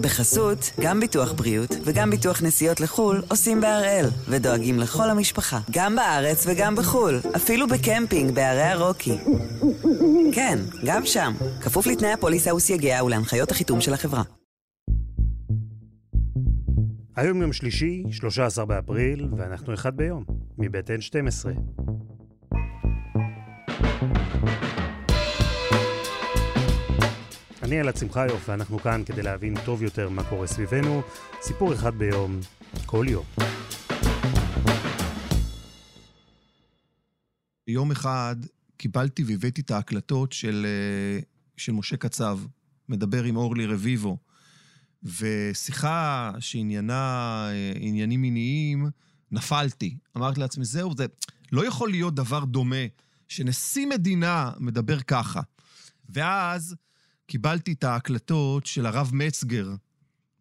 בחסות, גם ביטוח בריאות וגם ביטוח נסיעות לחו"ל עושים בהראל, ודואגים לכל המשפחה, גם בארץ וגם בחו"ל, אפילו בקמפינג בערי הרוקי. כן, גם שם, כפוף לתנאי הפוליסה וסייגיה ולהנחיות החיתום של החברה. היום יום שלישי, 13 באפריל, ואנחנו אחד ביום, מבית N12. אני אלעד שמחיוף, ואנחנו כאן כדי להבין טוב יותר מה קורה סביבנו. סיפור אחד ביום, כל יום. יום אחד קיבלתי והבאתי את ההקלטות של, אה, של משה קצב, מדבר עם אורלי רביבו, ושיחה שעניינה אה, עניינים מיניים, נפלתי. אמרתי לעצמי, זהו, זה לא יכול להיות דבר דומה שנשיא מדינה מדבר ככה. ואז קיבלתי את ההקלטות של הרב מצגר,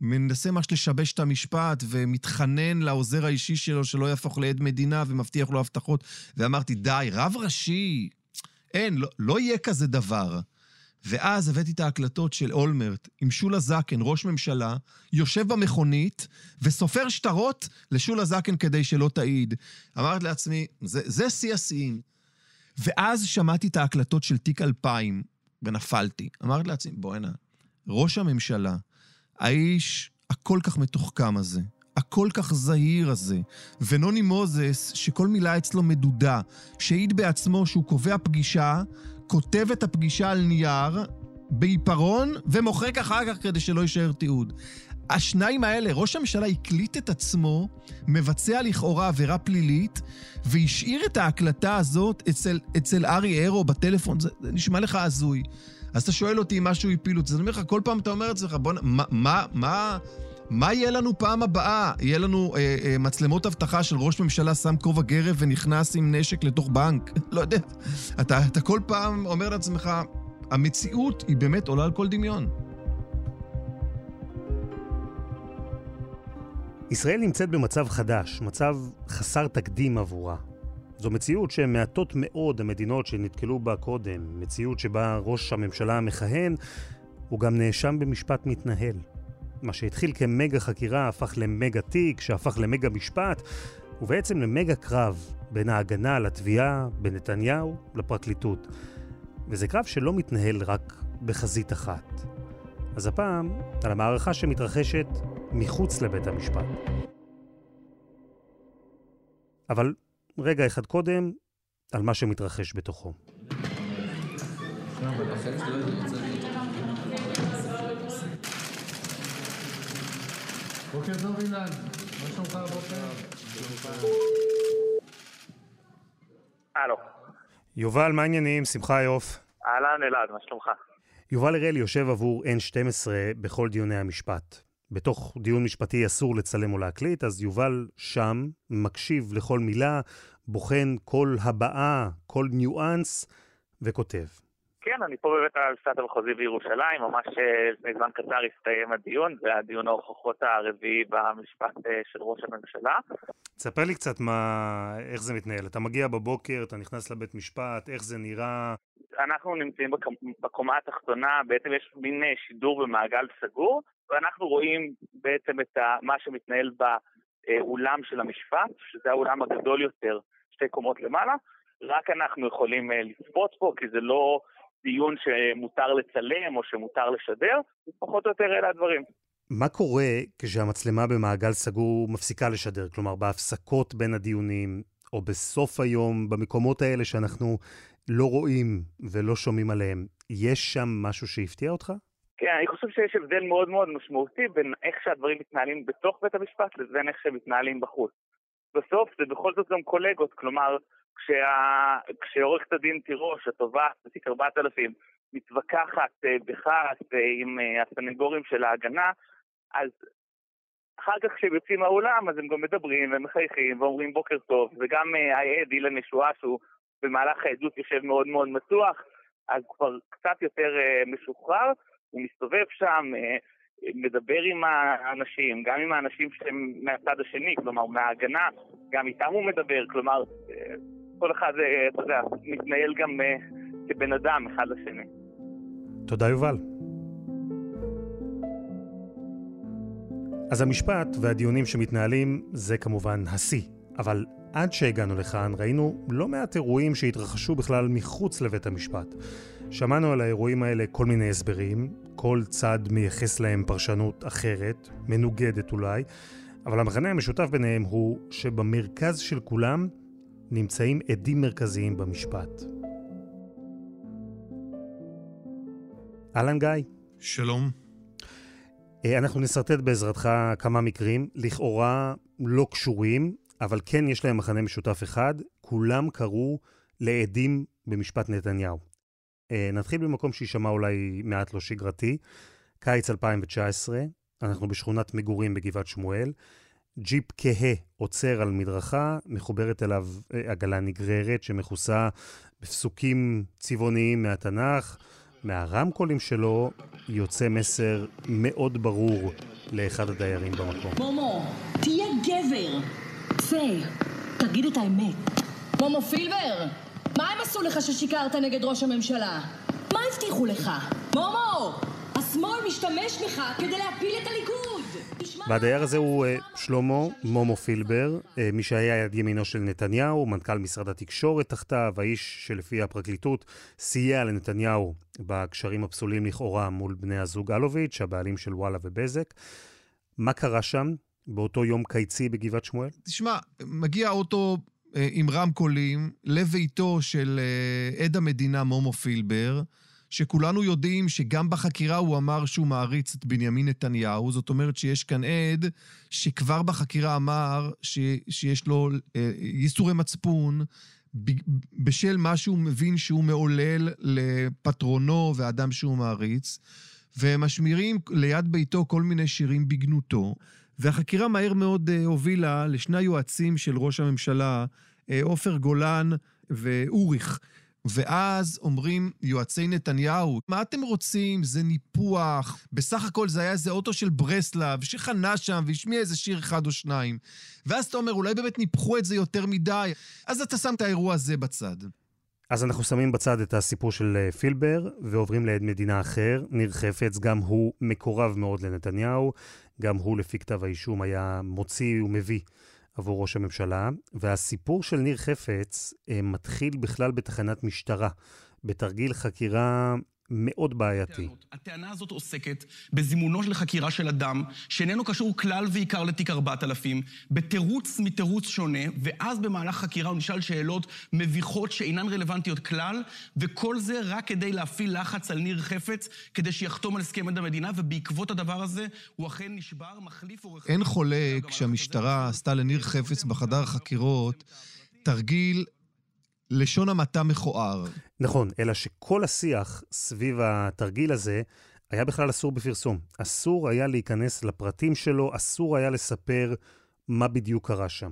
מנסה ממש לשבש את המשפט ומתחנן לעוזר האישי שלו שלא יהפוך לעד מדינה ומבטיח לו הבטחות. ואמרתי, די, רב ראשי, אין, לא, לא יהיה כזה דבר. ואז הבאתי את ההקלטות של אולמרט עם שולה זקן, ראש ממשלה, יושב במכונית וסופר שטרות לשולה זקן כדי שלא תעיד. אמרתי לעצמי, זה שיא השיאים. ואז שמעתי את ההקלטות של תיק 2000, ונפלתי. אמרתי לעצמי, בוא הנה, ראש הממשלה, האיש הכל כך מתוחכם הזה, הכל כך זהיר הזה, ונוני מוזס, שכל מילה אצלו מדודה, שהעיד בעצמו שהוא קובע פגישה, כותב את הפגישה על נייר, בעיפרון, ומוחק אחר כך כדי שלא יישאר תיעוד. השניים האלה, ראש הממשלה הקליט את עצמו, מבצע לכאורה עבירה פלילית, והשאיר את ההקלטה הזאת אצל, אצל ארי ארו בטלפון. זה, זה נשמע לך הזוי. אז אתה שואל אותי אם משהו הפיל. אז אני אומר לך, כל פעם אתה אומר לעצמך, בוא. מה, מה, מה, מה יהיה לנו פעם הבאה? יהיה לנו אה, אה, מצלמות אבטחה של ראש ממשלה שם כובע גרב ונכנס עם נשק לתוך בנק? לא יודע. אתה, אתה כל פעם אומר לעצמך, המציאות היא באמת עולה על כל דמיון. ישראל נמצאת במצב חדש, מצב חסר תקדים עבורה. זו מציאות שמעטות מאוד המדינות שנתקלו בה קודם, מציאות שבה ראש הממשלה המכהן הוא גם נאשם במשפט מתנהל. מה שהתחיל כמגה חקירה הפך למגה תיק, שהפך למגה משפט, ובעצם למגה קרב בין ההגנה על התביעה, בנתניהו, לפרקליטות. וזה קרב שלא מתנהל רק בחזית אחת. אז הפעם, על המערכה שמתרחשת מחוץ לבית המשפט. אבל רגע אחד קודם, על מה שמתרחש בתוכו. בוקר טוב אילן, מה שלומך הבוקר? הלו. יובל, מה העניינים? שמחה יוף. אהלן אלעד, מה שלומך? יובל הראל יושב עבור N12 בכל דיוני המשפט. בתוך דיון משפטי אסור לצלם או להקליט, אז יובל שם מקשיב לכל מילה, בוחן כל הבעה, כל ניואנס, וכותב. כן, אני פה בבית המשפט המחוזי בירושלים, ממש אה, לפני זמן קצר הסתיים הדיון, זה הדיון ההוכחות הרביעי במשפט אה, של ראש הממשלה. תספר לי קצת מה, איך זה מתנהל. אתה מגיע בבוקר, אתה נכנס לבית משפט, איך זה נראה? אנחנו נמצאים בקומה התחתונה, בעצם יש מין אה, שידור במעגל סגור, ואנחנו רואים בעצם את מה שמתנהל באולם של המשפט, שזה האולם הגדול יותר, שתי קומות למעלה. רק אנחנו יכולים לצפות פה, כי זה לא דיון שמותר לצלם או שמותר לשדר, פחות או יותר אלה הדברים. מה קורה כשהמצלמה במעגל סגור מפסיקה לשדר? כלומר, בהפסקות בין הדיונים, או בסוף היום, במקומות האלה שאנחנו לא רואים ולא שומעים עליהם, יש שם משהו שהפתיע אותך? כן, אני חושב שיש הבדל מאוד מאוד משמעותי בין איך שהדברים מתנהלים בתוך בית המשפט לבין איך שהם מתנהלים בחוץ. בסוף זה בכל זאת גם קולגות, כלומר, כשה... כשעורכת הדין תירוש, התובעת בתיק 4000, מתווכחת אה, בך עם אה, הסנגורים של ההגנה, אז אחר כך כשהם יוצאים מהאולם אז הם גם מדברים ומחייכים ואומרים בוקר טוב, וגם אה, העד אילן ישועה שהוא במהלך העדות יושב מאוד מאוד מתוח, אז כבר קצת יותר משוחרר, הוא מסתובב שם, מדבר עם האנשים, גם עם האנשים שהם מהצד השני, כלומר מההגנה, גם איתם הוא מדבר, כלומר כל אחד, אה, אתה יודע, מתנהל גם אה, כבן אדם אחד לשני. תודה, יובל. אז המשפט והדיונים שמתנהלים זה כמובן השיא, אבל עד שהגענו לכאן ראינו לא מעט אירועים שהתרחשו בכלל מחוץ לבית המשפט. שמענו על האירועים האלה כל מיני הסברים, כל צד מייחס להם פרשנות אחרת, מנוגדת אולי, אבל המכנה המשותף ביניהם הוא שבמרכז של כולם נמצאים עדים מרכזיים במשפט. אהלן גיא. שלום. אה, אנחנו נסרטט בעזרתך כמה מקרים, לכאורה לא קשורים, אבל כן יש להם מכנה משותף אחד, כולם קראו לעדים במשפט נתניהו. אה, נתחיל במקום שיישמע אולי מעט לא שגרתי. קיץ 2019, אנחנו בשכונת מגורים בגבעת שמואל. ג'יפ כהה עוצר על מדרכה, מחוברת אליו אה, עגלה נגררת שמכוסה בפסוקים צבעוניים מהתנ"ך. מהרמקולים שלו יוצא מסר מאוד ברור לאחד הדיירים במקום. מומו, תהיה גבר! צא, תגיד את האמת. מומו פילבר, מה הם עשו לך ששיקרת נגד ראש הממשלה? מה הבטיחו לך? מומו! השמאל משתמש בך כדי להפיל את הליכוד! והדייר הזה הוא uh, שלמה מומו פילבר, uh, מי שהיה יד ימינו של נתניהו, מנכ"ל משרד התקשורת תחתיו, האיש שלפי הפרקליטות סייע לנתניהו בקשרים הפסולים לכאורה מול בני הזוג אלוביץ', הבעלים של וואלה ובזק. מה קרה שם באותו יום קיצי בגבעת שמואל? תשמע, מגיע אוטו אה, עם רמקולים לביתו של אה, עד המדינה מומו פילבר, שכולנו יודעים שגם בחקירה הוא אמר שהוא מעריץ את בנימין נתניהו, זאת אומרת שיש כאן עד שכבר בחקירה אמר ש, שיש לו אה, ייסורי מצפון בשל מה שהוא מבין שהוא מעולל לפטרונו ואדם שהוא מעריץ, ומשמירים ליד ביתו כל מיני שירים בגנותו. והחקירה מהר מאוד אה, הובילה לשני היועצים של ראש הממשלה, אה, עופר גולן ואוריך. ואז אומרים יועצי נתניהו, מה אתם רוצים? זה ניפוח. בסך הכל זה היה איזה אוטו של ברסלב שחנה שם והשמיע איזה שיר אחד או שניים. ואז אתה אומר, אולי באמת ניפחו את זה יותר מדי. אז אתה שם את האירוע הזה בצד. אז אנחנו שמים בצד את הסיפור של אה, פילבר ועוברים לעד מדינה אחר, ניר חפץ, גם הוא מקורב מאוד לנתניהו, גם הוא לפי כתב האישום היה מוציא ומביא עבור ראש הממשלה, והסיפור של ניר חפץ אה, מתחיל בכלל בתחנת משטרה, בתרגיל חקירה מאוד בעייתי. הטענה הזאת עוסקת בזימונו של חקירה של אדם שאיננו קשור כלל ועיקר לתיק 4000, בתירוץ מתירוץ שונה, ואז במהלך חקירה הוא נשאל שאלות מביכות שאינן רלוונטיות כלל, וכל זה רק כדי להפעיל לחץ על ניר חפץ, כדי שיחתום על הסכם עד המדינה, ובעקבות הדבר הזה הוא אכן נשבר, מחליף עורך... אין חולק שהמשטרה עשתה לניר חפץ בחדר החקירות תרגיל לשון המעטה מכוער. נכון, אלא שכל השיח סביב התרגיל הזה היה בכלל אסור בפרסום. אסור היה להיכנס לפרטים שלו, אסור היה לספר מה בדיוק קרה שם.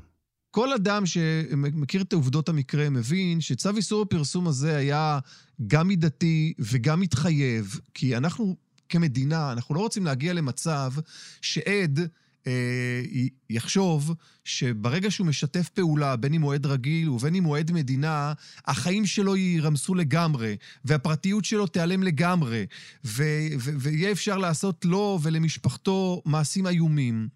כל אדם שמכיר את עובדות המקרה מבין שצו איסור הפרסום הזה היה גם מידתי וגם מתחייב, כי אנחנו כמדינה, אנחנו לא רוצים להגיע למצב שעד יחשוב שברגע שהוא משתף פעולה, בין אם הוא עד רגיל ובין אם הוא עד מדינה, החיים שלו יירמסו לגמרי, והפרטיות שלו תיעלם לגמרי, ו- ו- ויהיה אפשר לעשות לו ולמשפחתו מעשים איומים.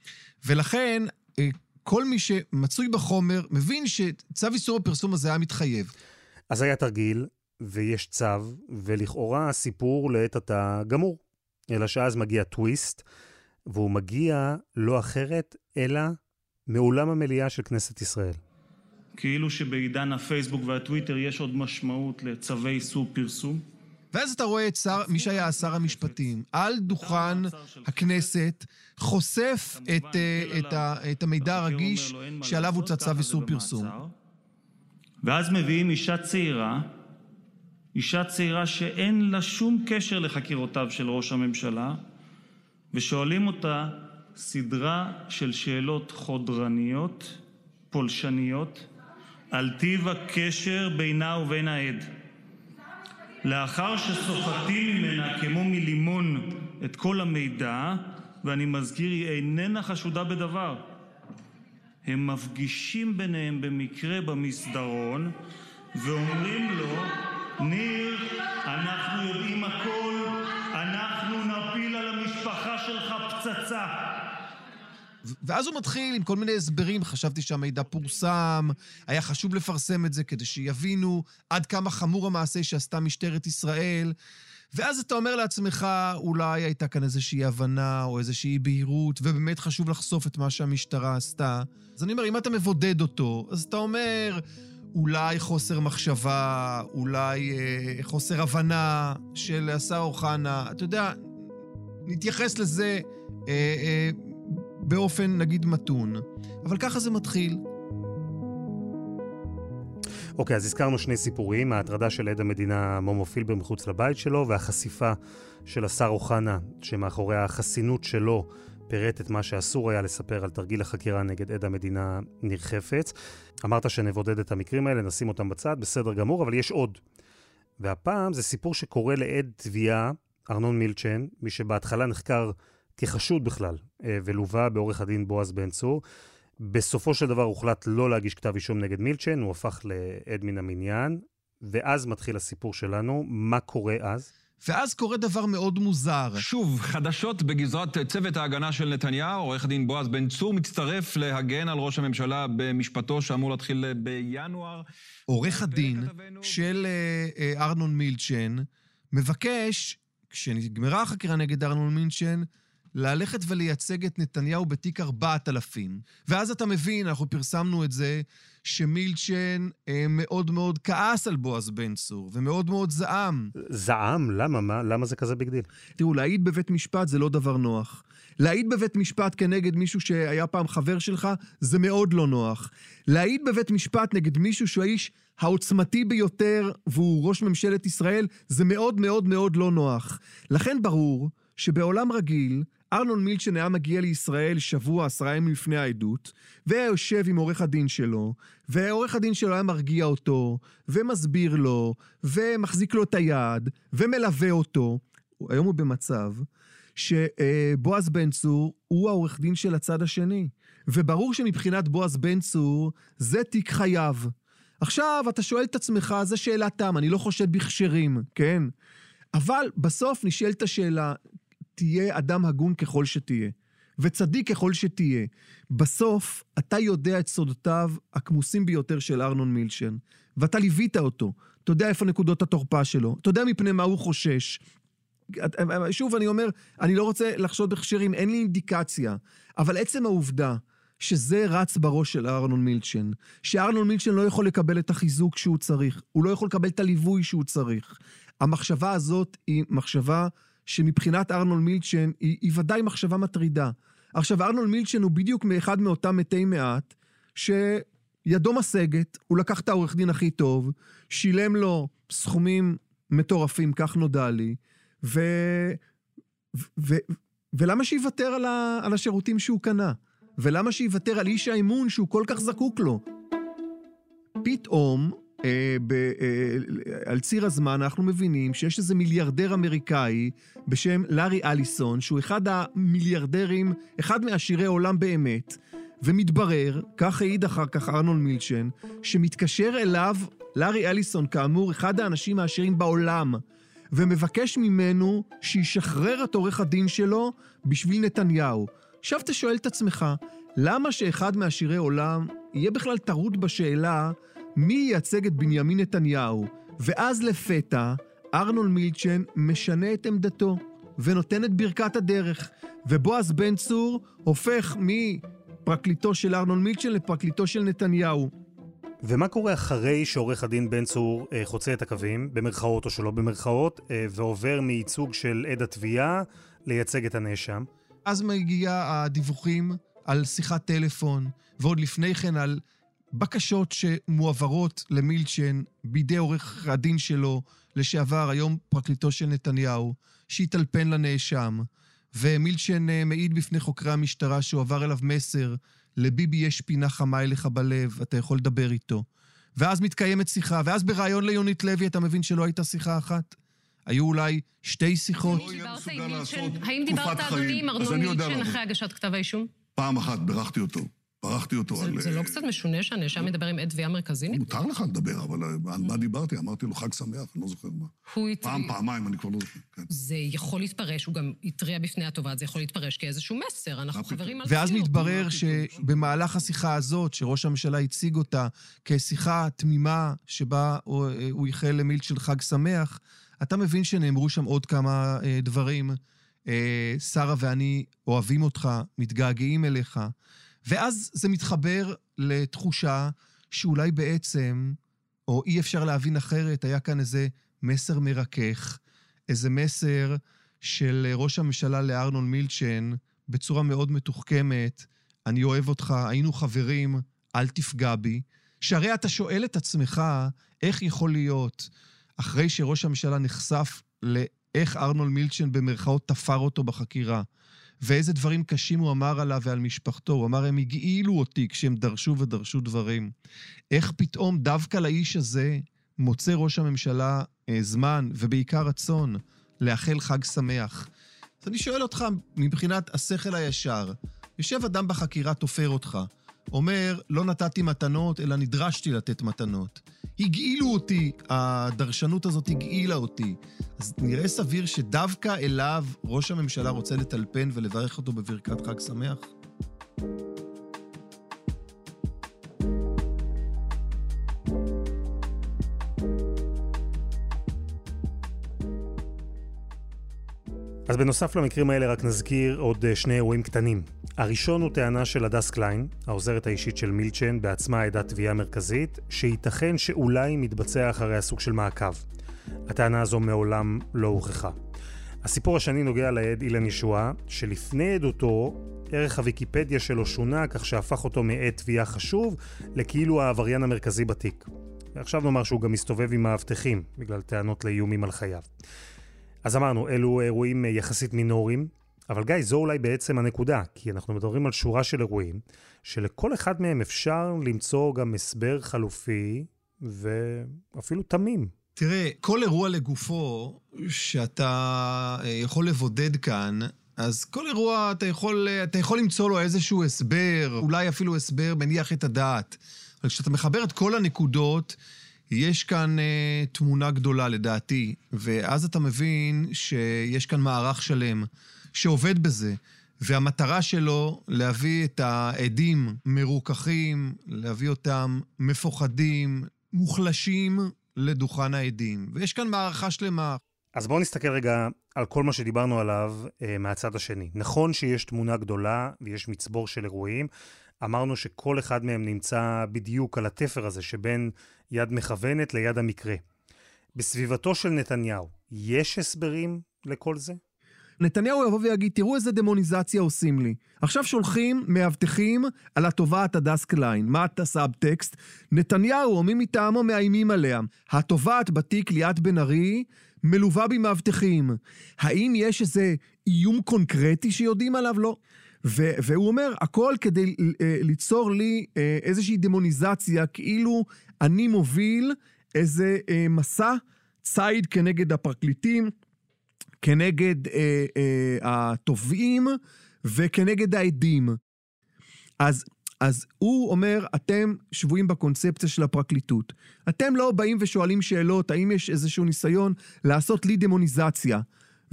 ולכן, אה, כל מי שמצוי בחומר מבין שצו איסור הפרסום הזה היה מתחייב. אז היה תרגיל, ויש צו, ולכאורה הסיפור לעת עתה גמור. אלא שאז מגיע טוויסט. והוא מגיע לא אחרת, אלא מאולם המליאה של כנסת ישראל. כאילו שבעידן הפייסבוק והטוויטר יש עוד משמעות לצווי איסור פרסום. ואז אתה רואה את שר, מי שהיה שר המשפטים, על דוכן הכנסת, חושף את, uh, את, ה, את המידע הרגיש שעליו הוצא צו איסור פרסום. ואז מביאים אישה צעירה, אישה צעירה שאין לה שום קשר לחקירותיו של ראש הממשלה, ושואלים אותה סדרה של שאלות חודרניות, פולשניות, על טיב הקשר בינה ובין העד. לאחר שסוחטים ממנה כמו מלימון את כל המידע, ואני מזכיר, היא איננה חשודה בדבר. הם מפגישים ביניהם במקרה במסדרון ואומרים לו, ניר, אנחנו יודעים הכל, אנחנו נפיל המשפחה שלך פצצה. ואז הוא מתחיל עם כל מיני הסברים, חשבתי שהמידע פורסם, היה חשוב לפרסם את זה כדי שיבינו עד כמה חמור המעשה שעשתה משטרת ישראל. ואז אתה אומר לעצמך, אולי הייתה כאן איזושהי הבנה או איזושהי בהירות, ובאמת חשוב לחשוף את מה שהמשטרה עשתה. אז אני אומר, אם אתה מבודד אותו, אז אתה אומר, אולי חוסר מחשבה, אולי אה, חוסר הבנה של השר אוחנה. אתה יודע, נתייחס לזה אה, אה, באופן, נגיד, מתון. אבל ככה זה מתחיל. אוקיי, אז הזכרנו שני סיפורים, ההטרדה של עד המדינה מומו פילבר מחוץ לבית שלו, והחשיפה של השר אוחנה, שמאחורי החסינות שלו פירט את מה שאסור היה לספר על תרגיל החקירה נגד עד המדינה ניר חפץ. אמרת שנבודד את המקרים האלה, נשים אותם בצד, בסדר גמור, אבל יש עוד. והפעם זה סיפור שקורה לעד תביעה, ארנון מילצ'ן, מי שבהתחלה נחקר כחשוד בכלל, אה, ולווה בעורך הדין בועז בן צור. בסופו של דבר הוחלט לא להגיש כתב אישום נגד מילצ'ן, הוא הפך לעד מן המניין, ואז מתחיל הסיפור שלנו. מה קורה אז? ואז קורה דבר מאוד מוזר. שוב, חדשות בגזרת צוות ההגנה של נתניהו, עורך הדין בועז בן צור מצטרף להגן על ראש הממשלה במשפטו שאמור להתחיל בינואר. עורך הדין של אה, אה, ארנון מילצ'ן מבקש, כשנגמרה החקירה נגד ארנון מילצ'ן, ללכת ולייצג את נתניהו בתיק 4000. ואז אתה מבין, אנחנו פרסמנו את זה, שמילצ'ן אה, מאוד מאוד כעס על בועז בן צור, ומאוד מאוד זעם. זעם? למה? מה? למה זה כזה big deal? תראו, להעיד בבית משפט זה לא דבר נוח. להעיד בבית משפט כנגד מישהו שהיה פעם חבר שלך, זה מאוד לא נוח. להעיד בבית משפט נגד מישהו שהוא האיש העוצמתי ביותר, והוא ראש ממשלת ישראל, זה מאוד מאוד מאוד לא נוח. לכן ברור שבעולם רגיל, ארנון מילצ'ן היה מגיע לישראל שבוע, עשרה ימים לפני העדות, והיה יושב עם עורך הדין שלו, ועורך הדין שלו היה מרגיע אותו, ומסביר לו, ומחזיק לו את היד, ומלווה אותו. היום הוא במצב שבועז בן צור הוא העורך דין של הצד השני. וברור שמבחינת בועז בן צור, זה תיק חייו. עכשיו, אתה שואל את עצמך, זו שאלת תם, אני לא חושד בכשרים, כן? אבל בסוף נשאלת השאלה, תהיה אדם הגון ככל שתהיה, וצדיק ככל שתהיה. בסוף, אתה יודע את סודותיו הכמוסים ביותר של ארנון מילשן, ואתה ליווית אותו. אתה יודע איפה נקודות התורפה שלו, אתה יודע מפני מה הוא חושש. שוב, אני אומר, אני לא רוצה לחשוד בכשרים, אין לי אינדיקציה, אבל עצם העובדה שזה רץ בראש של ארנון מילצ'ן, שארנון מילצ'ן לא יכול לקבל את החיזוק שהוא צריך, הוא לא יכול לקבל את הליווי שהוא צריך. המחשבה הזאת היא מחשבה שמבחינת ארנולד מילצ'ן היא, היא ודאי מחשבה מטרידה. עכשיו, ארנולד מילצ'ן הוא בדיוק מאחד מאותם מתי מעט, שידו משגת, הוא לקח את העורך דין הכי טוב, שילם לו סכומים מטורפים, כך נודע לי, ו... ו... ו... ולמה שיוותר על, ה... על השירותים שהוא קנה? ולמה שיוותר על איש האמון שהוא כל כך זקוק לו? פתאום על ציר הזמן אנחנו מבינים שיש איזה מיליארדר אמריקאי בשם לארי אליסון, שהוא אחד המיליארדרים, אחד מעשירי עולם באמת, ומתברר, כך העיד אחר כך ארנון מילצ'ן, שמתקשר אליו לארי אליסון, כאמור, אחד האנשים העשירים בעולם, ומבקש ממנו שישחרר את עורך הדין שלו בשביל נתניהו. עכשיו אתה שואל את עצמך, למה שאחד מעשירי עולם יהיה בכלל טרוד בשאלה מי ייצג את בנימין נתניהו? ואז לפתע, ארנול מילצ'ן משנה את עמדתו ונותן את ברכת הדרך, ובועז בן צור הופך מפרקליטו של ארנול מילצ'ן לפרקליטו של נתניהו. ומה קורה אחרי שעורך הדין בן צור אה, חוצה את הקווים, במרכאות או שלא במרכאות, אה, ועובר מייצוג של עד התביעה לייצג את הנאשם? אז מגיע הדיווחים על שיחת טלפון, ועוד לפני כן על בקשות שמועברות למילצ'ן בידי עורך הדין שלו, לשעבר, היום פרקליטו של נתניהו, שהתאלפן לנאשם, ומילצ'ן אה, מעיד בפני חוקרי המשטרה שהועבר אליו מסר, לביבי יש פינה חמה אליך בלב, אתה יכול לדבר איתו. ואז מתקיימת שיחה, ואז בריאיון ליונית לוי אתה מבין שלא הייתה שיחה אחת? היו אולי שתי שיחות? האם דיברת, אדוני, עם ארנון מילצ'ן אחרי הגשת כתב האישום? פעם אחת בירכתי אותו. ברחתי אותו זה, על... זה לא קצת משונה שהנאשם מדבר עם עד תביעה מרכזי נגדו? מותר לך לדבר, אבל אה, על מה דיברתי? אמרתי לו חג שמח, אני לא זוכר מה. הוא הת- פעם, פעמיים, אני כבר לא זוכר. כן. זה יכול להתפרש, הוא גם התריע בפני התובעת, זה יכול להתפרש כאיזשהו מסר, אנחנו חברים על ואז. מתברר שבמהלך השיחה הזאת, שראש הממשלה הציג אותה כשיחה תמימה שבה הוא הוא איחל למילצ'ן חג שמח, אתה מבין שנאמרו שם עוד כמה אה, דברים. אה, שרה ואני אוהבים אותך, מתגעגעים אליך. ואז זה מתחבר לתחושה שאולי בעצם, או אי אפשר להבין אחרת, היה כאן איזה מסר מרכך, איזה מסר של ראש הממשלה לארנון מילצ'ן, בצורה מאוד מתוחכמת, אני אוהב אותך, היינו חברים, אל תפגע בי. שהרי אתה שואל את עצמך, איך יכול להיות, אחרי שראש הממשלה נחשף לאיך ארנון מילצ'ן במרכאות תפר אותו בחקירה, ואיזה דברים קשים הוא אמר עליו ועל משפחתו. הוא אמר, הם הגעילו אותי כשהם דרשו ודרשו דברים. איך פתאום דווקא לאיש הזה מוצא ראש הממשלה אה, זמן, ובעיקר רצון, לאחל חג שמח. אז אני שואל אותך, מבחינת השכל הישר, יושב אדם בחקירה, תופר אותך, אומר, לא נתתי מתנות, אלא נדרשתי לתת מתנות. הגעילו אותי, הדרשנות הזאת הגעילה אותי. אז נראה סביר שדווקא אליו ראש הממשלה רוצה לטלפן ולברך אותו בברכת חג שמח? אז בנוסף למקרים האלה רק נזכיר עוד אה, שני אירועים קטנים. הראשון הוא טענה של הדס קליין, העוזרת האישית של מילצ'ן, בעצמה עדת תביעה מרכזית, שייתכן שאולי מתבצע אחריה סוג של מעקב. הטענה הזו מעולם לא הוכחה. הסיפור השני נוגע לעד אילן ישועה, שלפני עדותו, ערך הוויקיפדיה שלו שונה כך שהפך אותו מעד תביעה חשוב לכאילו העבריין המרכזי בתיק. ועכשיו נאמר שהוא גם מסתובב עם מאבטחים, בגלל טענות לאיומים על חייו. אז אמרנו, אלו אירועים יחסית מינוריים, אבל גיא, זו אולי בעצם הנקודה, כי אנחנו מדברים על שורה של אירועים, שלכל אחד מהם אפשר למצוא גם הסבר חלופי ואפילו תמים. תראה, כל אירוע לגופו שאתה אה, יכול לבודד כאן, אז כל אירוע אתה יכול, אה, אתה יכול למצוא לו איזשהו הסבר, אולי אפילו הסבר מניח את הדעת. אבל כשאתה מחבר את כל הנקודות, יש כאן אה, תמונה גדולה לדעתי, ואז אתה מבין שיש כאן מערך שלם שעובד בזה, והמטרה שלו להביא את העדים מרוככים, להביא אותם מפוחדים, מוחלשים לדוכן העדים. ויש כאן מערכה שלמה. אז בואו נסתכל רגע על כל מה שדיברנו עליו אה, מהצד השני. נכון שיש תמונה גדולה ויש מצבור של אירועים. אמרנו שכל אחד מהם נמצא בדיוק על התפר הזה שבין יד מכוונת ליד המקרה. בסביבתו של נתניהו, יש הסברים לכל זה? נתניהו יבוא ויגיד, תראו איזה דמוניזציה עושים לי. עכשיו שולחים מאבטחים על התובעת הדס קליין. מה הסאבטקסט? נתניהו או מי מטעמו מאיימים עליה. התובעת בתיק ליאת בן ארי מלווה במאבטחים. האם יש איזה איום קונקרטי שיודעים עליו? לא. ו- והוא אומר, הכל כדי אה, ליצור לי אה, איזושהי דמוניזציה, כאילו אני מוביל איזה אה, מסע ציד כנגד הפרקליטים, כנגד אה, אה, התובעים וכנגד העדים. אז, אז הוא אומר, אתם שבויים בקונספציה של הפרקליטות. אתם לא באים ושואלים שאלות, האם יש איזשהו ניסיון לעשות לי דמוניזציה.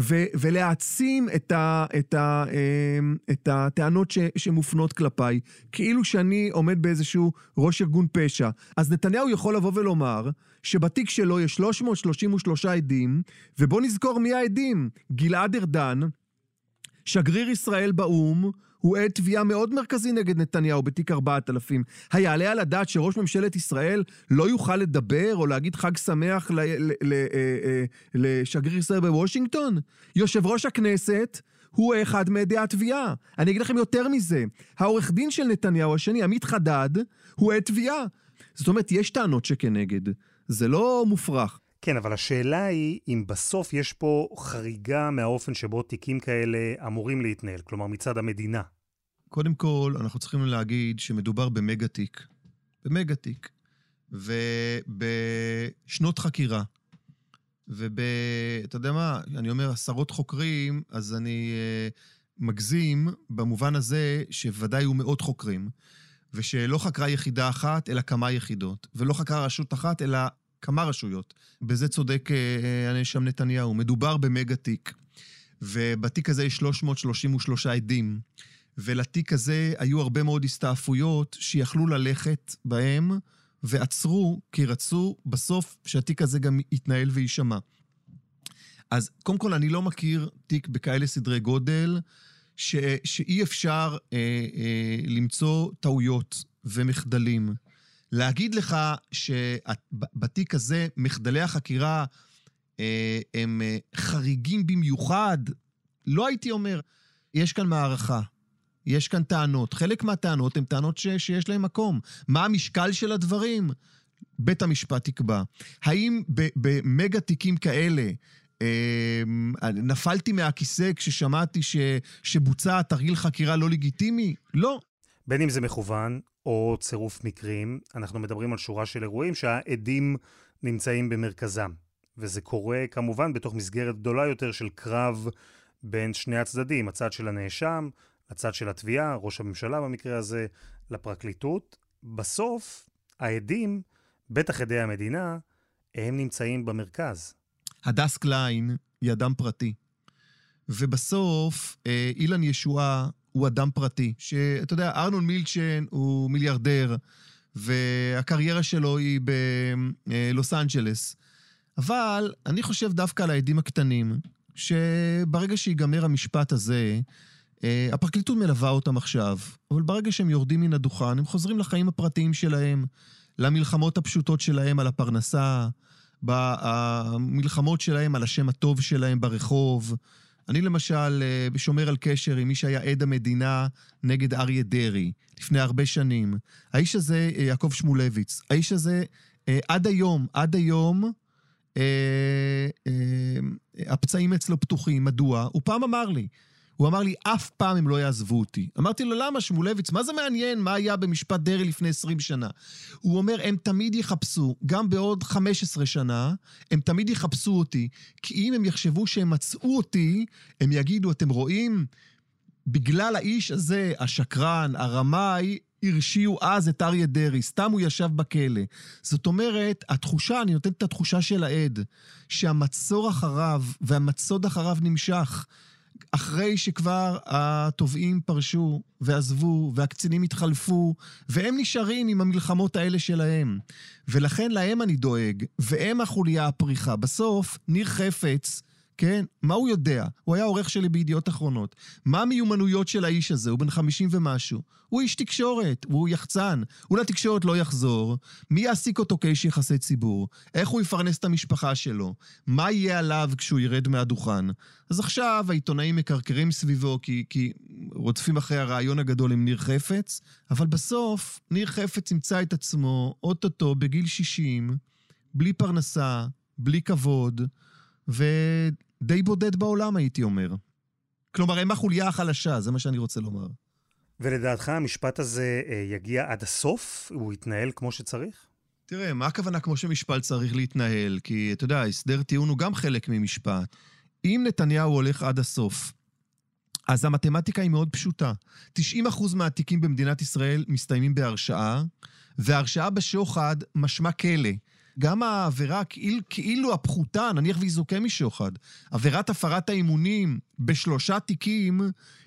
ו- ולהעצים את, ה- את, ה- אמ, את הטענות ש- שמופנות כלפיי, כאילו שאני עומד באיזשהו ראש ארגון פשע. אז נתניהו יכול לבוא ולומר שבתיק שלו יש 333 עדים, ובוא נזכור מי העדים. גלעד ארדן, שגריר ישראל באו"ם, הוא עד תביעה מאוד מרכזי נגד נתניהו בתיק 4000. היעלה על הדעת שראש ממשלת ישראל לא יוכל לדבר או להגיד חג שמח אה, אה, לשגריר ישראל בוושינגטון? יושב ראש הכנסת הוא אחד מעדי התביעה. אני אגיד לכם יותר מזה, העורך דין של נתניהו השני, עמית חדד, הוא עד תביעה. זאת אומרת, יש טענות שכנגד. זה לא מופרך. כן, אבל השאלה היא אם בסוף יש פה חריגה מהאופן שבו תיקים כאלה אמורים להתנהל, כלומר מצד המדינה. קודם כל, אנחנו צריכים להגיד שמדובר במגה תיק. במגה תיק. ובשנות חקירה. וב... אתה יודע מה, אני אומר עשרות חוקרים, אז אני uh, מגזים במובן הזה שוודאי היו מאות חוקרים. ושלא חקרה יחידה אחת, אלא כמה יחידות, ולא חקרה רשות אחת, אלא כמה רשויות. בזה צודק אה, הנאשם נתניהו. מדובר במגה תיק, ובתיק הזה יש 333 עדים, ולתיק הזה היו הרבה מאוד הסתעפויות שיכלו ללכת בהם, ועצרו, כי רצו בסוף שהתיק הזה גם יתנהל ויישמע. אז קודם כל, אני לא מכיר תיק בכאלה סדרי גודל, ש, שאי אפשר אה, אה, למצוא טעויות ומחדלים. להגיד לך שבתיק הזה מחדלי החקירה אה, הם אה, חריגים במיוחד, לא הייתי אומר. יש כאן מערכה, יש כאן טענות. חלק מהטענות הן טענות ש, שיש להן מקום. מה המשקל של הדברים? בית המשפט יקבע. האם במגה תיקים כאלה אמ, נפלתי מהכיסא כששמעתי ש, שבוצע תרגיל חקירה לא לגיטימי? לא. בין אם זה מכוון או צירוף מקרים, אנחנו מדברים על שורה של אירועים שהעדים נמצאים במרכזם. וזה קורה כמובן בתוך מסגרת גדולה יותר של קרב בין שני הצדדים, הצד של הנאשם, הצד של התביעה, ראש הממשלה במקרה הזה, לפרקליטות. בסוף, העדים, בטח עדי המדינה, הם נמצאים במרכז. הדס קליין היא אדם פרטי. ובסוף, אה, אילן ישועה הוא אדם פרטי. שאתה יודע, ארנון מילצ'ן הוא מיליארדר, והקריירה שלו היא בלוס אנג'לס. אבל אני חושב דווקא על העדים הקטנים, שברגע שיגמר המשפט הזה, אה, הפרקליטות מלווה אותם עכשיו, אבל ברגע שהם יורדים מן הדוכן, הם חוזרים לחיים הפרטיים שלהם, למלחמות הפשוטות שלהם על הפרנסה, במלחמות שלהם על השם הטוב שלהם ברחוב. אני למשל אה, שומר על קשר עם מי שהיה עד המדינה נגד אריה דרעי לפני הרבה שנים. האיש הזה, אה, יעקב שמולביץ, האיש הזה אה, עד היום, עד היום, הפצעים אצלו פתוחים. מדוע? הוא פעם אמר לי, הוא אמר לי, אף פעם הם לא יעזבו אותי. אמרתי לו, למה, שמולביץ? מה זה מעניין מה היה במשפט דרעי לפני 20 שנה? הוא אומר, הם תמיד יחפשו, גם בעוד 15 שנה, הם תמיד יחפשו אותי, כי אם הם יחשבו שהם מצאו אותי, הם יגידו, אתם רואים? בגלל האיש הזה, השקרן, הרמאי, הרשיעו אז את אריה דרעי, סתם הוא ישב בכלא. זאת אומרת, התחושה, אני נותן את התחושה של העד, שהמצור אחריו והמצוד אחריו נמשך. אחרי שכבר התובעים פרשו ועזבו והקצינים התחלפו, והם נשארים עם המלחמות האלה שלהם. ולכן להם אני דואג, והם החוליה הפריחה. בסוף, ניר חפץ, כן? מה הוא יודע? הוא היה עורך שלי בידיעות אחרונות. מה המיומנויות של האיש הזה? הוא בן 50 ומשהו. הוא איש תקשורת, הוא יחצן. הוא לתקשורת לא יחזור. מי יעסיק אותו כאיש יחסי ציבור? איך הוא יפרנס את המשפחה שלו? מה יהיה עליו כשהוא ירד מהדוכן? אז עכשיו העיתונאים מקרקרים סביבו כי, כי רודפים אחרי הרעיון הגדול עם ניר חפץ, אבל בסוף ניר חפץ ימצא את עצמו אוטוטו בגיל 60, בלי פרנסה, בלי כבוד, ו... די בודד בעולם, הייתי אומר. כלומר, הם החוליה החלשה, זה מה שאני רוצה לומר. ולדעתך המשפט הזה אה, יגיע עד הסוף? הוא יתנהל כמו שצריך? תראה, מה הכוונה כמו שמשפט צריך להתנהל? כי, אתה יודע, הסדר טיעון הוא גם חלק ממשפט. אם נתניהו הולך עד הסוף, אז המתמטיקה היא מאוד פשוטה. 90% מהתיקים במדינת ישראל מסתיימים בהרשעה, והרשעה בשוחד משמע כלא. גם העבירה כאילו, כאילו הפחותה, נניח והיא זוכה משוחד, עבירת הפרת האימונים בשלושה תיקים,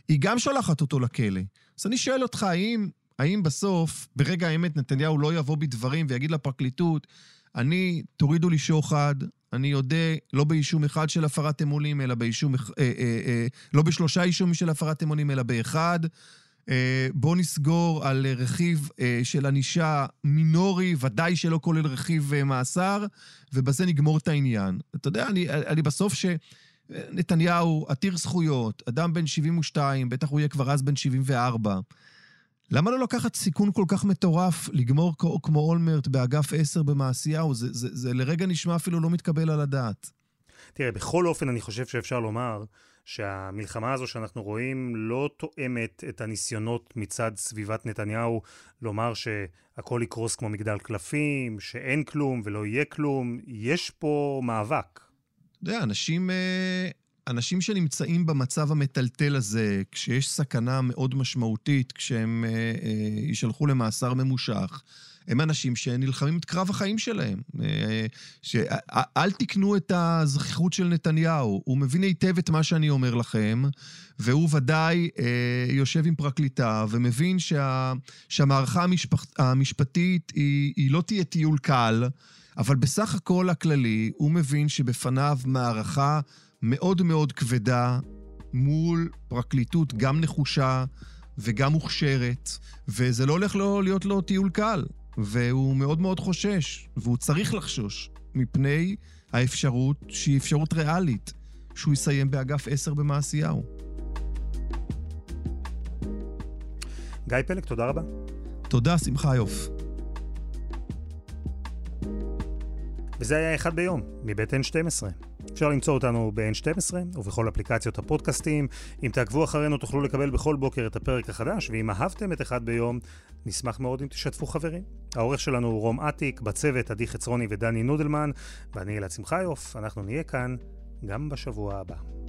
היא גם שולחת אותו לכלא. אז אני שואל אותך, האם, האם בסוף, ברגע האמת, נתניהו לא יבוא בדברים ויגיד לפרקליטות, אני, תורידו לי שוחד, אני אודה לא באישום אחד של הפרת אמונים, אלא באישום, אה, אה, אה, לא בשלושה אישומים של הפרת אמונים, אלא באחד. אה, בואו נסגור על רכיב אה, של ענישה מינורי, ודאי שלא כולל רכיב אה, מאסר, ובזה נגמור את העניין. אתה יודע, אני, אני בסוף ש... נתניהו עתיר זכויות, אדם בן 72, בטח הוא יהיה כבר אז בן 74. למה לא לקחת סיכון כל כך מטורף לגמור כמו אולמרט באגף 10 במעשיהו? זה, זה, זה לרגע נשמע אפילו לא מתקבל על הדעת. תראה, בכל אופן אני חושב שאפשר לומר שהמלחמה הזו שאנחנו רואים לא תואמת את הניסיונות מצד סביבת נתניהו לומר שהכל יקרוס כמו מגדל קלפים, שאין כלום ולא יהיה כלום. יש פה מאבק. אתה יודע, אנשים, אה, אנשים שנמצאים במצב המטלטל הזה, כשיש סכנה מאוד משמעותית, כשהם אה, אה, יישלחו למאסר ממושך, הם אנשים שנלחמים את קרב החיים שלהם. אה, שאל תקנו את הזכיחות של נתניהו, הוא מבין היטב את מה שאני אומר לכם, והוא ודאי אה, יושב עם פרקליטה ומבין שה, שהמערכה המשפח, המשפטית היא, היא לא תהיה טיול קל, אבל בסך הכל הכללי הוא מבין שבפניו מערכה מאוד מאוד כבדה מול פרקליטות גם נחושה וגם מוכשרת, וזה לא הולך לו להיות לו טיול קל. והוא מאוד מאוד חושש, והוא צריך לחשוש, מפני האפשרות שהיא אפשרות ריאלית, שהוא יסיים באגף 10 במעשיהו. גיא פלג, תודה רבה. תודה, שמחה יוף. וזה היה אחד ביום, מבית N12. אפשר למצוא אותנו ב-N12 ובכל אפליקציות הפודקאסטים. אם תעקבו אחרינו תוכלו לקבל בכל בוקר את הפרק החדש, ואם אהבתם את אחד ביום, נשמח מאוד אם תשתפו חברים. העורך שלנו הוא רום אטיק, בצוות עדי חצרוני ודני נודלמן, ואני אלעד שמחיוף, אנחנו נהיה כאן גם בשבוע הבא.